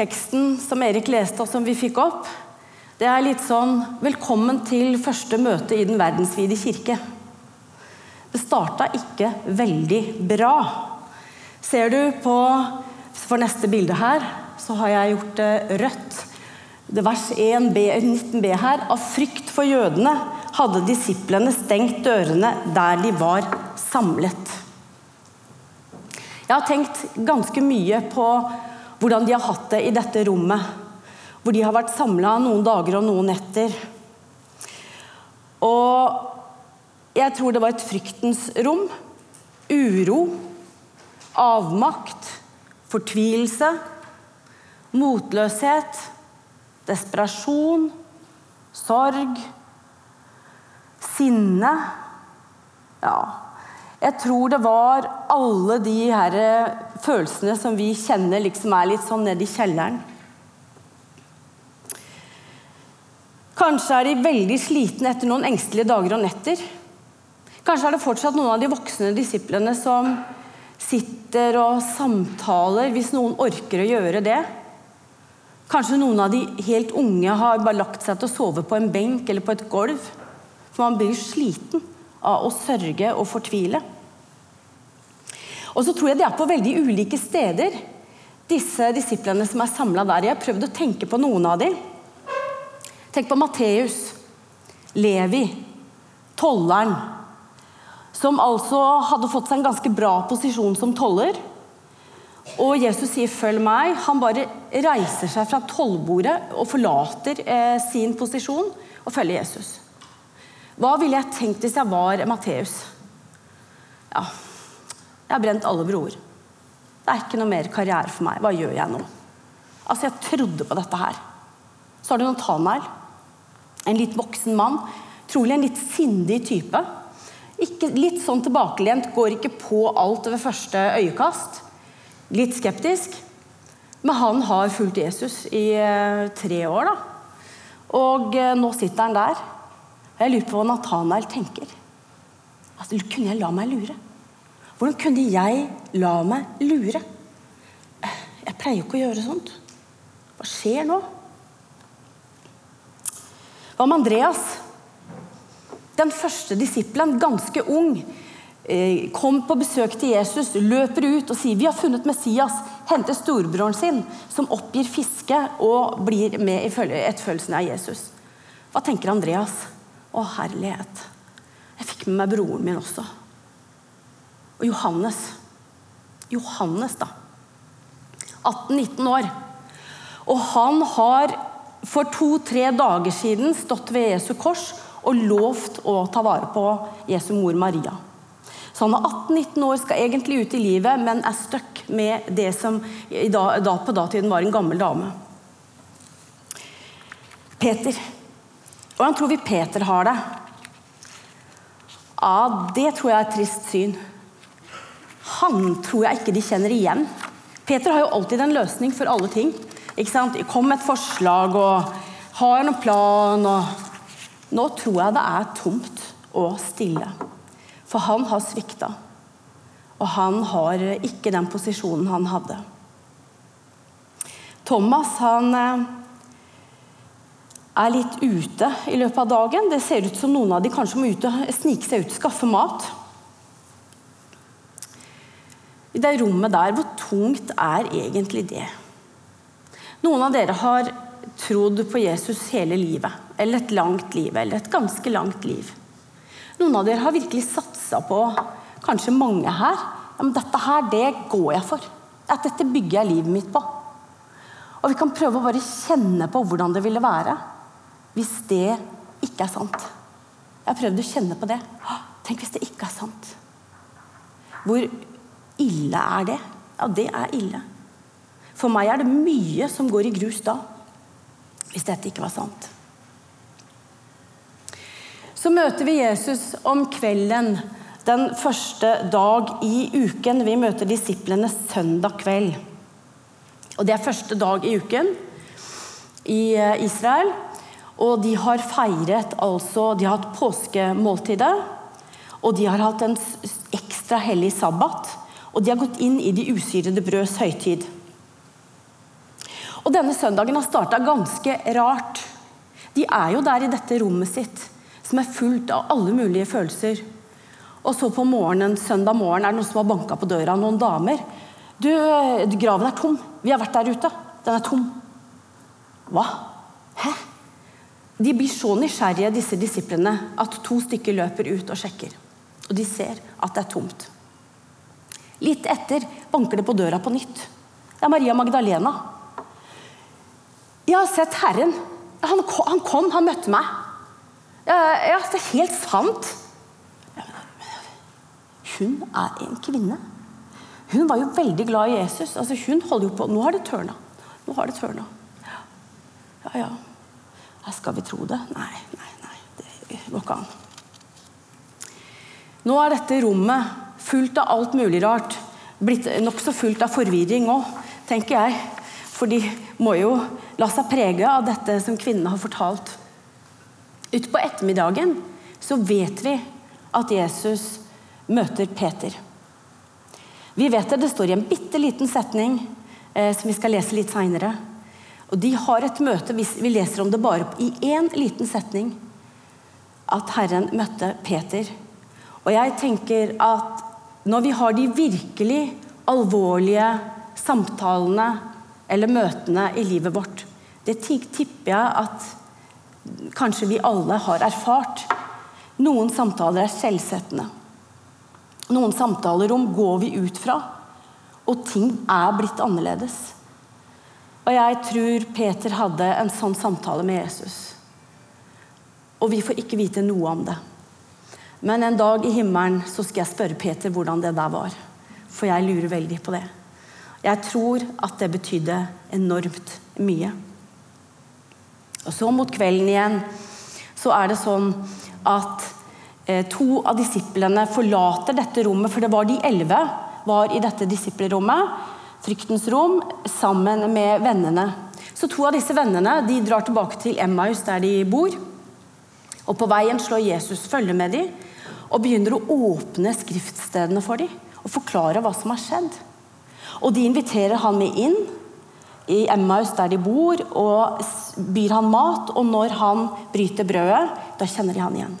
teksten som Erik leste, og som vi fikk opp, det er litt sånn Velkommen til første møte i Den verdensvide kirke. Det starta ikke veldig bra. Ser du på for neste bilde her, så har jeg gjort det rødt. Det vers 1b, 19b her. Av frykt for jødene hadde disiplene stengt dørene der de var samlet. Jeg har tenkt ganske mye på hvordan de har hatt det i dette rommet hvor de har vært samla noen dager og noen netter. Og jeg tror det var et fryktens rom. Uro, avmakt, fortvilelse, motløshet, desperasjon, sorg, sinne. Ja, jeg tror det var alle de her følelsene som vi kjenner liksom er litt sånn nede i kjelleren. Kanskje er de veldig slitne etter noen engstelige dager og netter. Kanskje er det fortsatt noen av de voksne disiplene som sitter og samtaler, hvis noen orker å gjøre det. Kanskje noen av de helt unge har bare lagt seg til å sove på en benk eller på et gulv. For man blir sliten av å sørge og fortvile. Og så tror jeg de er på veldig ulike steder, disse disiplene som er samla der. Jeg har prøvd å tenke på noen av dem. Tenk på Matteus, Levi, tolleren, som altså hadde fått seg en ganske bra posisjon som toller. Og Jesus sier 'følg meg'. Han bare reiser seg fra tollbordet og forlater eh, sin posisjon og følger Jesus. Hva ville jeg tenkt hvis jeg var Matteus? Ja, jeg har brent alle broer. Det er ikke noe mer karriere for meg. Hva gjør jeg nå? Altså, jeg trodde på dette her. Så har du Nathanael. En litt voksen mann. Trolig en litt sindig type. Ikke, litt sånn tilbakelent, går ikke på alt ved første øyekast. Litt skeptisk. Men han har fulgt Jesus i eh, tre år, da. Og eh, nå sitter han der. Jeg lurer på hva Nathanael tenker. At kunne jeg la meg lure? Hvordan kunne jeg la meg lure? Jeg pleier jo ikke å gjøre sånt. Hva skjer nå? Hva med Andreas? Den første disippelen, ganske ung, eh, kom på besøk til Jesus, løper ut og sier vi har funnet Messias, henter storebroren sin, som oppgir fiske og blir med i etterfølgelsen av Jesus. Hva tenker Andreas? Å, herlighet. Jeg fikk med meg broren min også. Og Johannes. Johannes, da. 18-19 år. Og han har for to-tre dager siden stått ved Jesu kors og lovt å ta vare på Jesu mor Maria. Så han er 18-19 år, skal egentlig ut i livet, men er stuck med det som da, på datiden var en gammel dame. Peter. Hvordan tror vi Peter har det? Ja, Det tror jeg er et trist syn. Han tror jeg ikke de kjenner igjen. Peter har jo alltid en løsning for alle ting. Ikke sant? Kom med et forslag og har en plan. Og Nå tror jeg det er tomt og stille. For han har svikta. Og han har ikke den posisjonen han hadde. Thomas han eh, er litt ute i løpet av dagen. Det ser ut som noen av de kanskje må ut og snike seg ut og skaffe mat. I det rommet der, hvor tungt er egentlig det? Noen av dere har trodd på Jesus hele livet. Eller et langt liv. Eller et ganske langt liv. Noen av dere har virkelig satsa på, kanskje mange her, ja, men dette her, det går jeg for. At dette bygger jeg livet mitt på. Og vi kan prøve å bare kjenne på hvordan det ville være hvis det ikke er sant. Jeg har prøvd å kjenne på det. Tenk hvis det ikke er sant. Hvor ille er det? Ja, det er ille. For meg er det mye som går i grus da, hvis dette ikke var sant. Så møter vi Jesus om kvelden den første dag i uken. Vi møter disiplene søndag kveld. Og Det er første dag i uken i eh, Israel. Og de har feiret altså De har hatt påskemåltidet. Og de har hatt en ekstra hellig sabbat. Og de har gått inn i de usyrede brøds høytid. Og denne søndagen har starta ganske rart. De er jo der i dette rommet sitt, som er fullt av alle mulige følelser. Og så på morgenen, søndag morgen er det noen som har banka på døra. Noen damer. Du, graven er tom. Vi har vært der ute. Den er tom. Hva? De blir så nysgjerrige, disse disiplene, at to stykker løper ut og sjekker. Og de ser at det er tomt. Litt etter banker det på døra på nytt. Det er Maria Magdalena. Jeg har sett Herren. Han, han kom, han møtte meg. Ja, det er helt sant. Hun er en kvinne. Hun var jo veldig glad i Jesus. Altså, hun holder jo på Nå har det tørna. Nå har det tørna. Ja, ja. Skal vi tro det? Nei, nei, nei. Det går ikke an. Nå er dette rommet fullt av alt mulig rart. Blitt nokså fullt av forvirring òg, tenker jeg. For de må jo la seg prege av dette som kvinnene har fortalt. Utpå ettermiddagen så vet vi at Jesus møter Peter. Vi vet det, det står i en bitte liten setning eh, som vi skal lese litt seinere. Og de har et møte, vi leser om det bare i én liten setning, at Herren møtte Peter. Og jeg tenker at når vi har de virkelig alvorlige samtalene eller møtene i livet vårt, det tipper jeg at kanskje vi alle har erfart. Noen samtaler er selvsettende. Noen samtalerom går vi ut fra, og ting er blitt annerledes. Og jeg tror Peter hadde en sånn samtale med Jesus. Og vi får ikke vite noe om det. Men en dag i himmelen så skal jeg spørre Peter hvordan det der var. For jeg lurer veldig på det. Jeg tror at det betydde enormt mye. Og så mot kvelden igjen så er det sånn at Eh, to av disiplene forlater dette rommet, for det var de elleve var i dette disippelrommet, fryktens rom, sammen med vennene. Så to av disse vennene de drar tilbake til Emmaus, der de bor. Og På veien slår Jesus følge med dem og begynner å åpne skriftstedene for dem og forklare hva som har skjedd. Og De inviterer han med inn i Emmaus, der de bor, og byr han mat. Og når han bryter brødet, da kjenner de han igjen.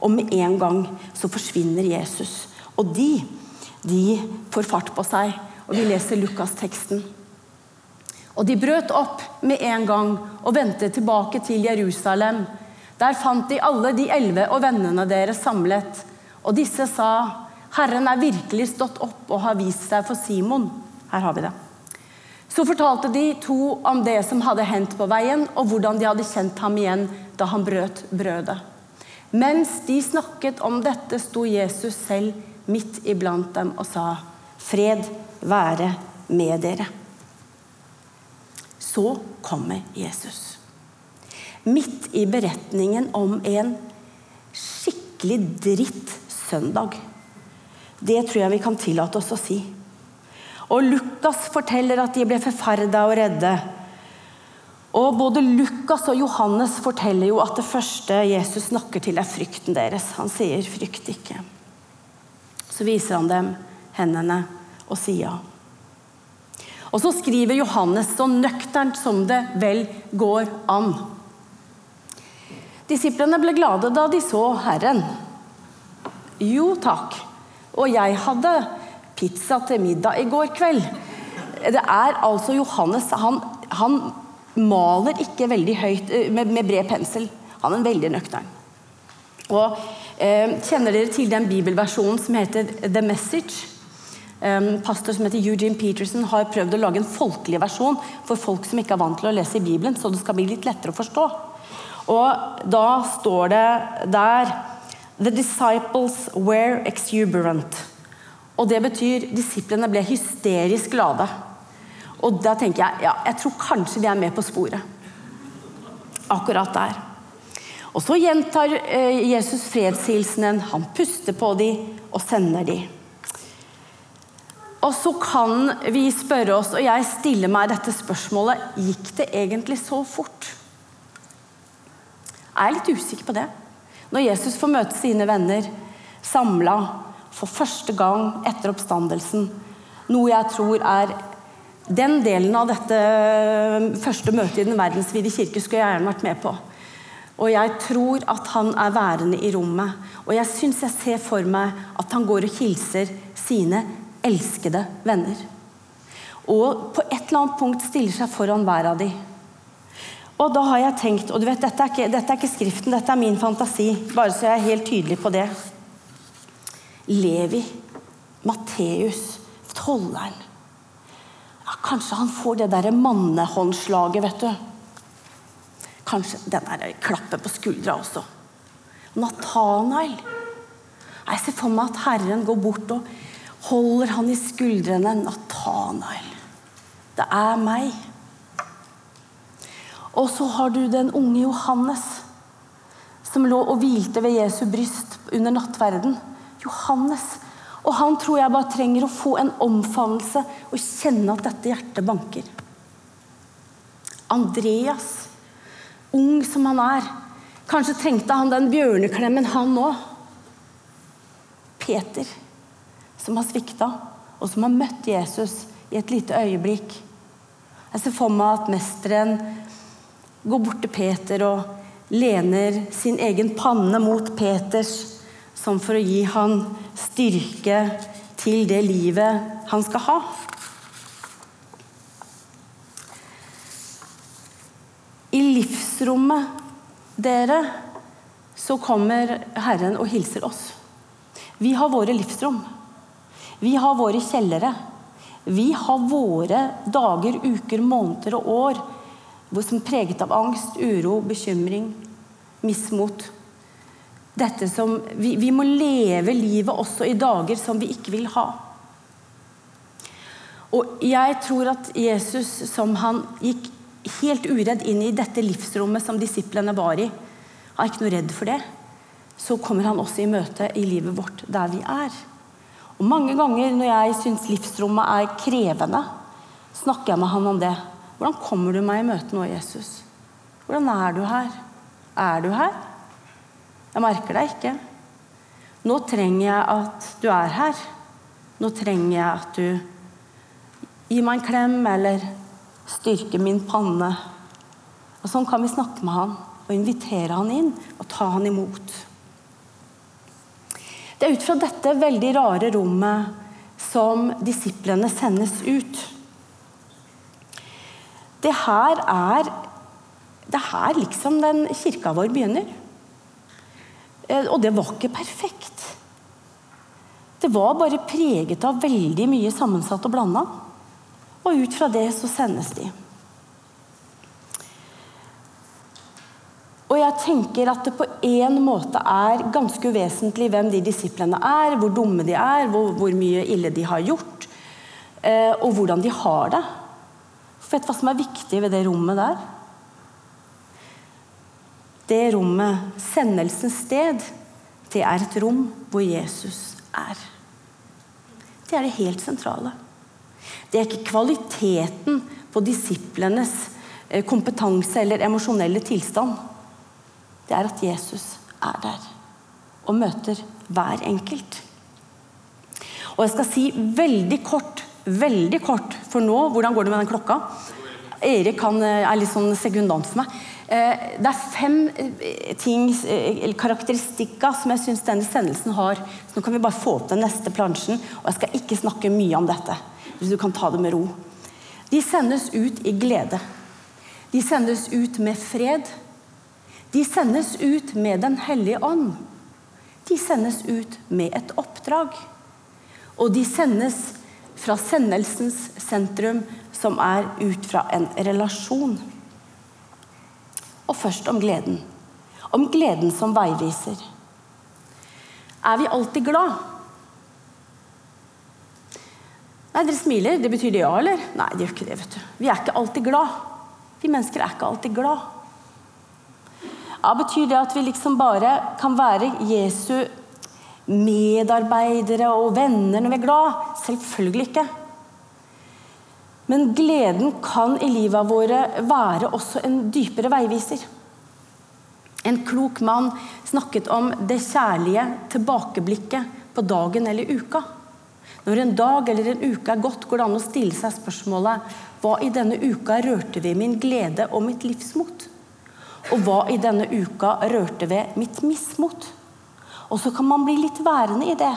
Og med en gang så forsvinner Jesus. Og de, de får fart på seg. Og vi leser Lukas-teksten. Og de brøt opp med en gang og vendte tilbake til Jerusalem. Der fant de alle de elleve og vennene deres samlet. Og disse sa, 'Herren er virkelig stått opp og har vist seg for Simon.' Her har vi det. Så fortalte de to om det som hadde hendt på veien, og hvordan de hadde kjent ham igjen da han brøt brødet. Mens de snakket om dette, sto Jesus selv midt iblant dem og sa, 'Fred være med dere'. Så kommer Jesus. Midt i beretningen om en skikkelig dritt søndag. Det tror jeg vi kan tillate oss å si. Og Lukas forteller at de ble forferda og redde. Og Både Lukas og Johannes forteller jo at det første Jesus snakker til, er frykten deres. Han sier 'frykt ikke'. Så viser han dem hendene og sier ja. Og så skriver Johannes så nøkternt som det vel går an. Disiplene ble glade da de så Herren. Jo takk. Og jeg hadde pizza til middag i går kveld. Det er altså Johannes. Han, han maler ikke veldig høyt eh, med, med bred pensel. Han er veldig nøktern. Og eh, Kjenner dere til den bibelversjonen som heter The Message? Pastor som heter Eugene Peterson har prøvd å lage en folkelig versjon for folk som ikke er vant til å lese i Bibelen, så det skal bli litt lettere å forstå. Og Da står det der The disciples were exuberant. Og Det betyr disiplene ble hysterisk glade. Og da tenker jeg ja, jeg tror kanskje vi er med på sporet. Akkurat der. Og så gjentar eh, Jesus fredshilsenen. Han puster på dem og sender dem. Og så kan vi spørre oss, og jeg stiller meg dette spørsmålet Gikk det egentlig så fort? Jeg er litt usikker på det. Når Jesus får møte sine venner samla for første gang etter oppstandelsen, noe jeg tror er Den delen av dette eh, første møtet i Den verdensvide kirke skulle jeg gjerne vært med på. Og jeg tror at han er værende i rommet. Og jeg syns jeg ser for meg at han går og hilser sine elskede venner. Og på et eller annet punkt stiller seg foran hver av de. Og da har jeg tenkt Og du vet, dette er, ikke, dette er ikke Skriften, dette er min fantasi. Bare så jeg er helt tydelig på det. Levi, Matteus, tolleren ja, Kanskje han får det derre mannehåndslaget, vet du. Kanskje den der klappen på skuldra også. Natanael. Jeg ser for meg at Herren går bort og holder han i skuldrene. Natanael. Det er meg. Og så har du den unge Johannes, som lå og hvilte ved Jesu bryst under nattverden. Johannes. Og han tror jeg bare trenger å få en omfavnelse og kjenne at dette hjertet banker. Andreas, ung som han er. Kanskje trengte han den bjørneklemmen, han òg. Peter, som har svikta, og som har møtt Jesus i et lite øyeblikk. Jeg ser for meg at mesteren går bort til Peter og lener sin egen panne mot Peters, som for å gi han styrke til det livet han skal ha. I livsrommet, dere, så kommer Herren og hilser oss. Vi har våre livsrom. Vi har våre kjellere. Vi har våre dager, uker, måneder og år som er preget av angst, uro, bekymring, mismot. Dette som, vi, vi må leve livet også i dager som vi ikke vil ha. Og jeg tror at Jesus, som han gikk helt uredd inn i dette livsrommet som disiplene var i, er ikke noe redd for det. Så kommer han også i møte i livet vårt der vi er. Og Mange ganger når jeg syns livsrommet er krevende, snakker jeg med han om det. Hvordan kommer du meg i møte nå, Jesus? Hvordan er du her? Er du her? Jeg merker deg ikke. Nå trenger jeg at du er her. Nå trenger jeg at du gir meg en klem eller styrker min panne. Og Sånn kan vi snakke med han og invitere han inn og ta han imot. Det er ut fra dette veldig rare rommet som disiplene sendes ut. Det her er Det er her liksom den kirka vår begynner. Eh, og det var ikke perfekt. Det var bare preget av veldig mye sammensatt og blanda. Og ut fra det så sendes de. Og jeg tenker at det på en måte er ganske uvesentlig hvem de disiplene er, hvor dumme de er, hvor, hvor mye ille de har gjort, eh, og hvordan de har det. Vet du hva som er viktig ved det rommet der? Det rommet, sendelsens sted, det er et rom hvor Jesus er. Det er det helt sentrale. Det er ikke kvaliteten på disiplenes eh, kompetanse eller emosjonelle tilstand. Det er at Jesus er der og møter hver enkelt. Og jeg skal si veldig kort veldig kort for nå. Hvordan går det med den klokka? Erik han eh, er litt sånn sekundant for meg. Eh, det er fem eh, ting, karakteristikker som jeg syns denne sendelsen har. Så nå kan vi bare få opp den neste plansjen. Og jeg skal ikke snakke mye om dette. Hvis du kan ta det med ro. De sendes ut i glede. De sendes ut med fred. De sendes ut med Den hellige ånd. De sendes ut med et oppdrag. Og de sendes fra sendelsens sentrum, som er ut fra en relasjon. Og først om gleden. Om gleden som veiviser. Er vi alltid glad? Nei, Dere smiler. Det betyr det ja, eller? Nei, det gjør ikke det. vet du. Vi er ikke alltid glad. Vi mennesker er ikke alltid glad. Ja, Betyr det at vi liksom bare kan være Jesu medarbeidere og venner når vi er glad? Selvfølgelig ikke. Men gleden kan i livet våre være også en dypere veiviser. En klok mann snakket om det kjærlige tilbakeblikket på dagen eller uka. Når en dag eller en uke er gått, går det an å stille seg spørsmålet hva i denne uka rørte ved min glede og mitt livsmot? Og hva i denne uka rørte ved mitt mismot? Og så kan man bli litt værende i det.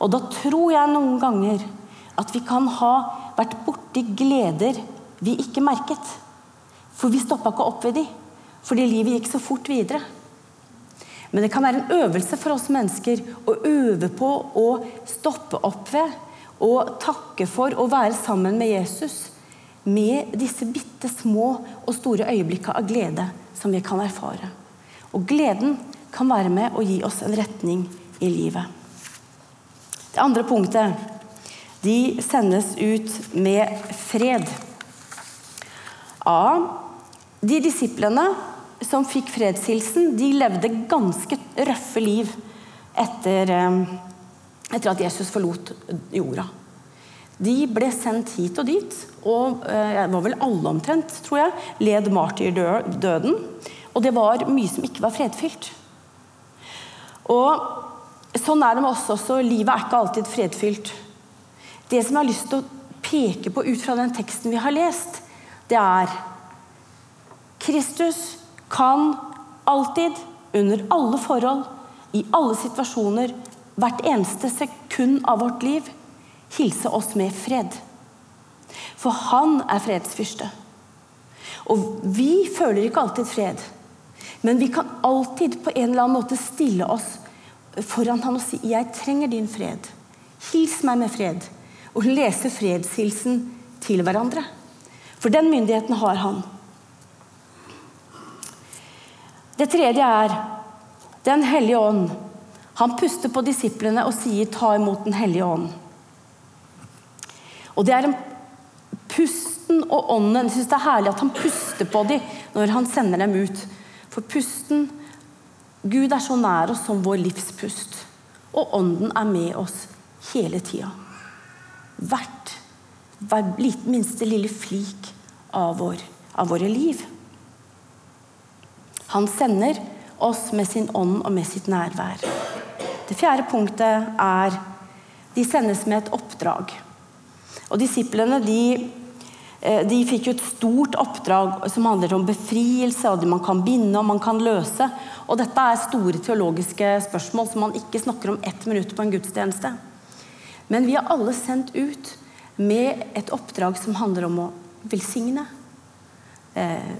Og da tror jeg noen ganger at vi kan ha vært borti gleder vi ikke merket. For vi stoppa ikke opp ved de, fordi livet gikk så fort videre. Men det kan være en øvelse for oss mennesker å øve på å stoppe opp ved og takke for å være sammen med Jesus med disse bitte små og store øyeblikkene av glede som vi kan erfare. Og gleden kan være med å gi oss en retning i livet. Det andre punktet de sendes ut med fred. Av de disiplene som fikk fredshilsen, de levde ganske røffe liv etter, eh, etter at Jesus forlot jorda. De ble sendt hit og dit, og eh, det var vel alle omtrent, tror jeg, led martyrdøden. Og det var mye som ikke var fredfylt. Og Sånn er det med oss også. Livet er ikke alltid fredfylt. Det som jeg har lyst til å peke på ut fra den teksten vi har lest, det er Kristus kan alltid, under alle forhold, i alle situasjoner, hvert eneste sekund av vårt liv, hilse oss med fred. For han er fredsfyrste. Og vi føler ikke alltid fred, men vi kan alltid på en eller annen måte stille oss foran han og si 'Jeg trenger din fred'. Hils meg med fred. Og lese fredshilsen til hverandre. For den myndigheten har han. Det tredje er Den hellige ånd. Han puster på disiplene og sier 'ta imot Den hellige ånd'. Og det er en pusten og ånden. Jeg syns det er herlig at han puster på dem når han sender dem ut. For pusten Gud er så nær oss som vår livspust. Og ånden er med oss hele tida. Hvert, hver minste lille flik av, vår, av våre liv. Han sender oss med sin ånd og med sitt nærvær. Det fjerde punktet er de sendes med et oppdrag. Og Disiplene de, eh, de fikk jo et stort oppdrag som handler om befrielse, og man kan binde og man kan løse. Og Dette er store teologiske spørsmål som man ikke snakker om ett minutt på en gudstjeneste. Men vi er alle sendt ut med et oppdrag som handler om å velsigne. Eh,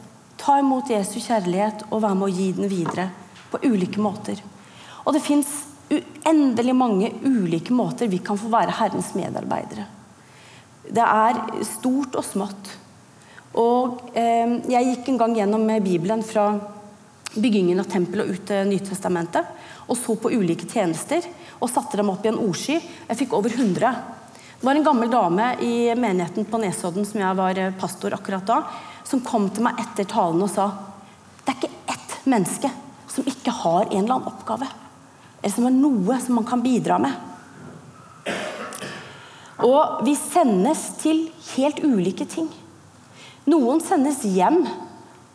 Ta imot Jesu kjærlighet og være med å gi den videre på ulike måter. Og det fins uendelig mange ulike måter vi kan få være Herrens medarbeidere. Det er stort og smått. Og eh, Jeg gikk en gang gjennom Bibelen fra byggingen av tempelet og ut til Nytestamentet. Og så på ulike tjenester og satte dem opp i en ordsky. Jeg fikk over 100. Det var en gammel dame i menigheten på Nesodden som jeg var eh, pastor akkurat da som kom til meg etter talen og sa det er ikke ett menneske som ikke har en eller annen oppgave. Eller som har noe som man kan bidra med. Og vi sendes til helt ulike ting. Noen sendes hjem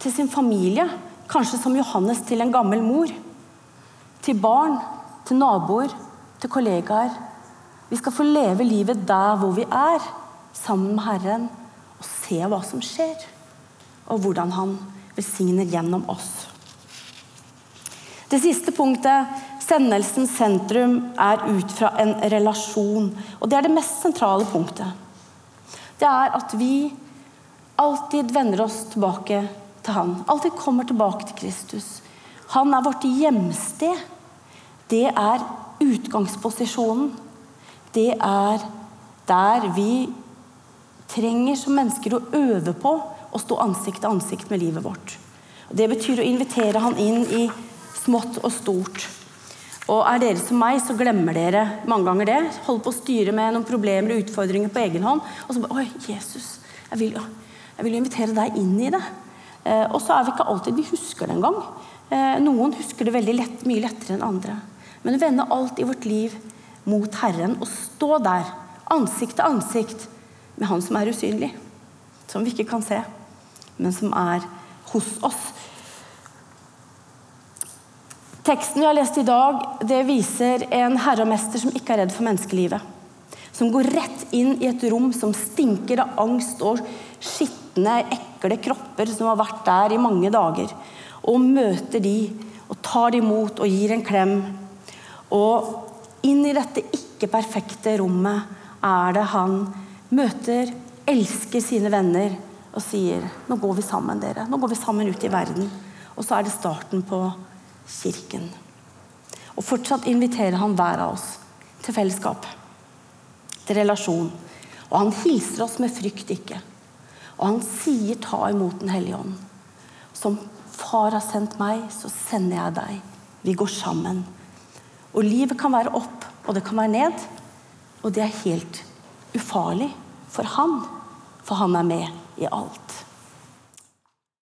til sin familie, kanskje som Johannes til en gammel mor. Til barn, til naboer, til kollegaer. Vi skal få leve livet der hvor vi er, sammen med Herren, og se hva som skjer og hvordan han velsigner gjennom oss. Det siste punktet, sendelsens sentrum, er ut fra en relasjon. Og det er det mest sentrale punktet. Det er at vi alltid vender oss tilbake til Han. Alltid kommer tilbake til Kristus. Han er vårt hjemsted. Det er utgangsposisjonen. Det er der vi trenger som mennesker å øve på å stå ansikt til ansikt med livet vårt. Det betyr å invitere han inn i smått og stort. Og er dere som meg, så glemmer dere mange ganger det. Holder på å styre med noen problemer og utfordringer på egen hånd. Og så bare Oi, Jesus, jeg vil, jeg vil invitere deg inn i det. Eh, og så er vi ikke alltid vi husker det engang. Eh, noen husker det veldig lett, mye lettere enn andre. Men å vende alt i vårt liv mot Herren og stå der, ansikt til ansikt, med Han som er usynlig. Som vi ikke kan se men som er hos oss. Teksten vi har lest i dag, det viser en herre og mester som ikke er redd for menneskelivet. Som går rett inn i et rom som stinker av angst og skitne, ekle kropper som har vært der i mange dager. Og møter de og tar de imot og gir en klem. Og inn i dette ikke-perfekte rommet er det han møter, elsker sine venner og sier nå går vi sammen, dere. Nå går vi sammen ut i verden. Og så er det starten på kirken. Og fortsatt inviterer han hver av oss til fellesskap, til relasjon. Og han hilser oss med frykt ikke. Og han sier 'ta imot Den hellige ånd'. Som far har sendt meg, så sender jeg deg. Vi går sammen. Og livet kan være opp, og det kan være ned. Og det er helt ufarlig for han, for han er med i alt.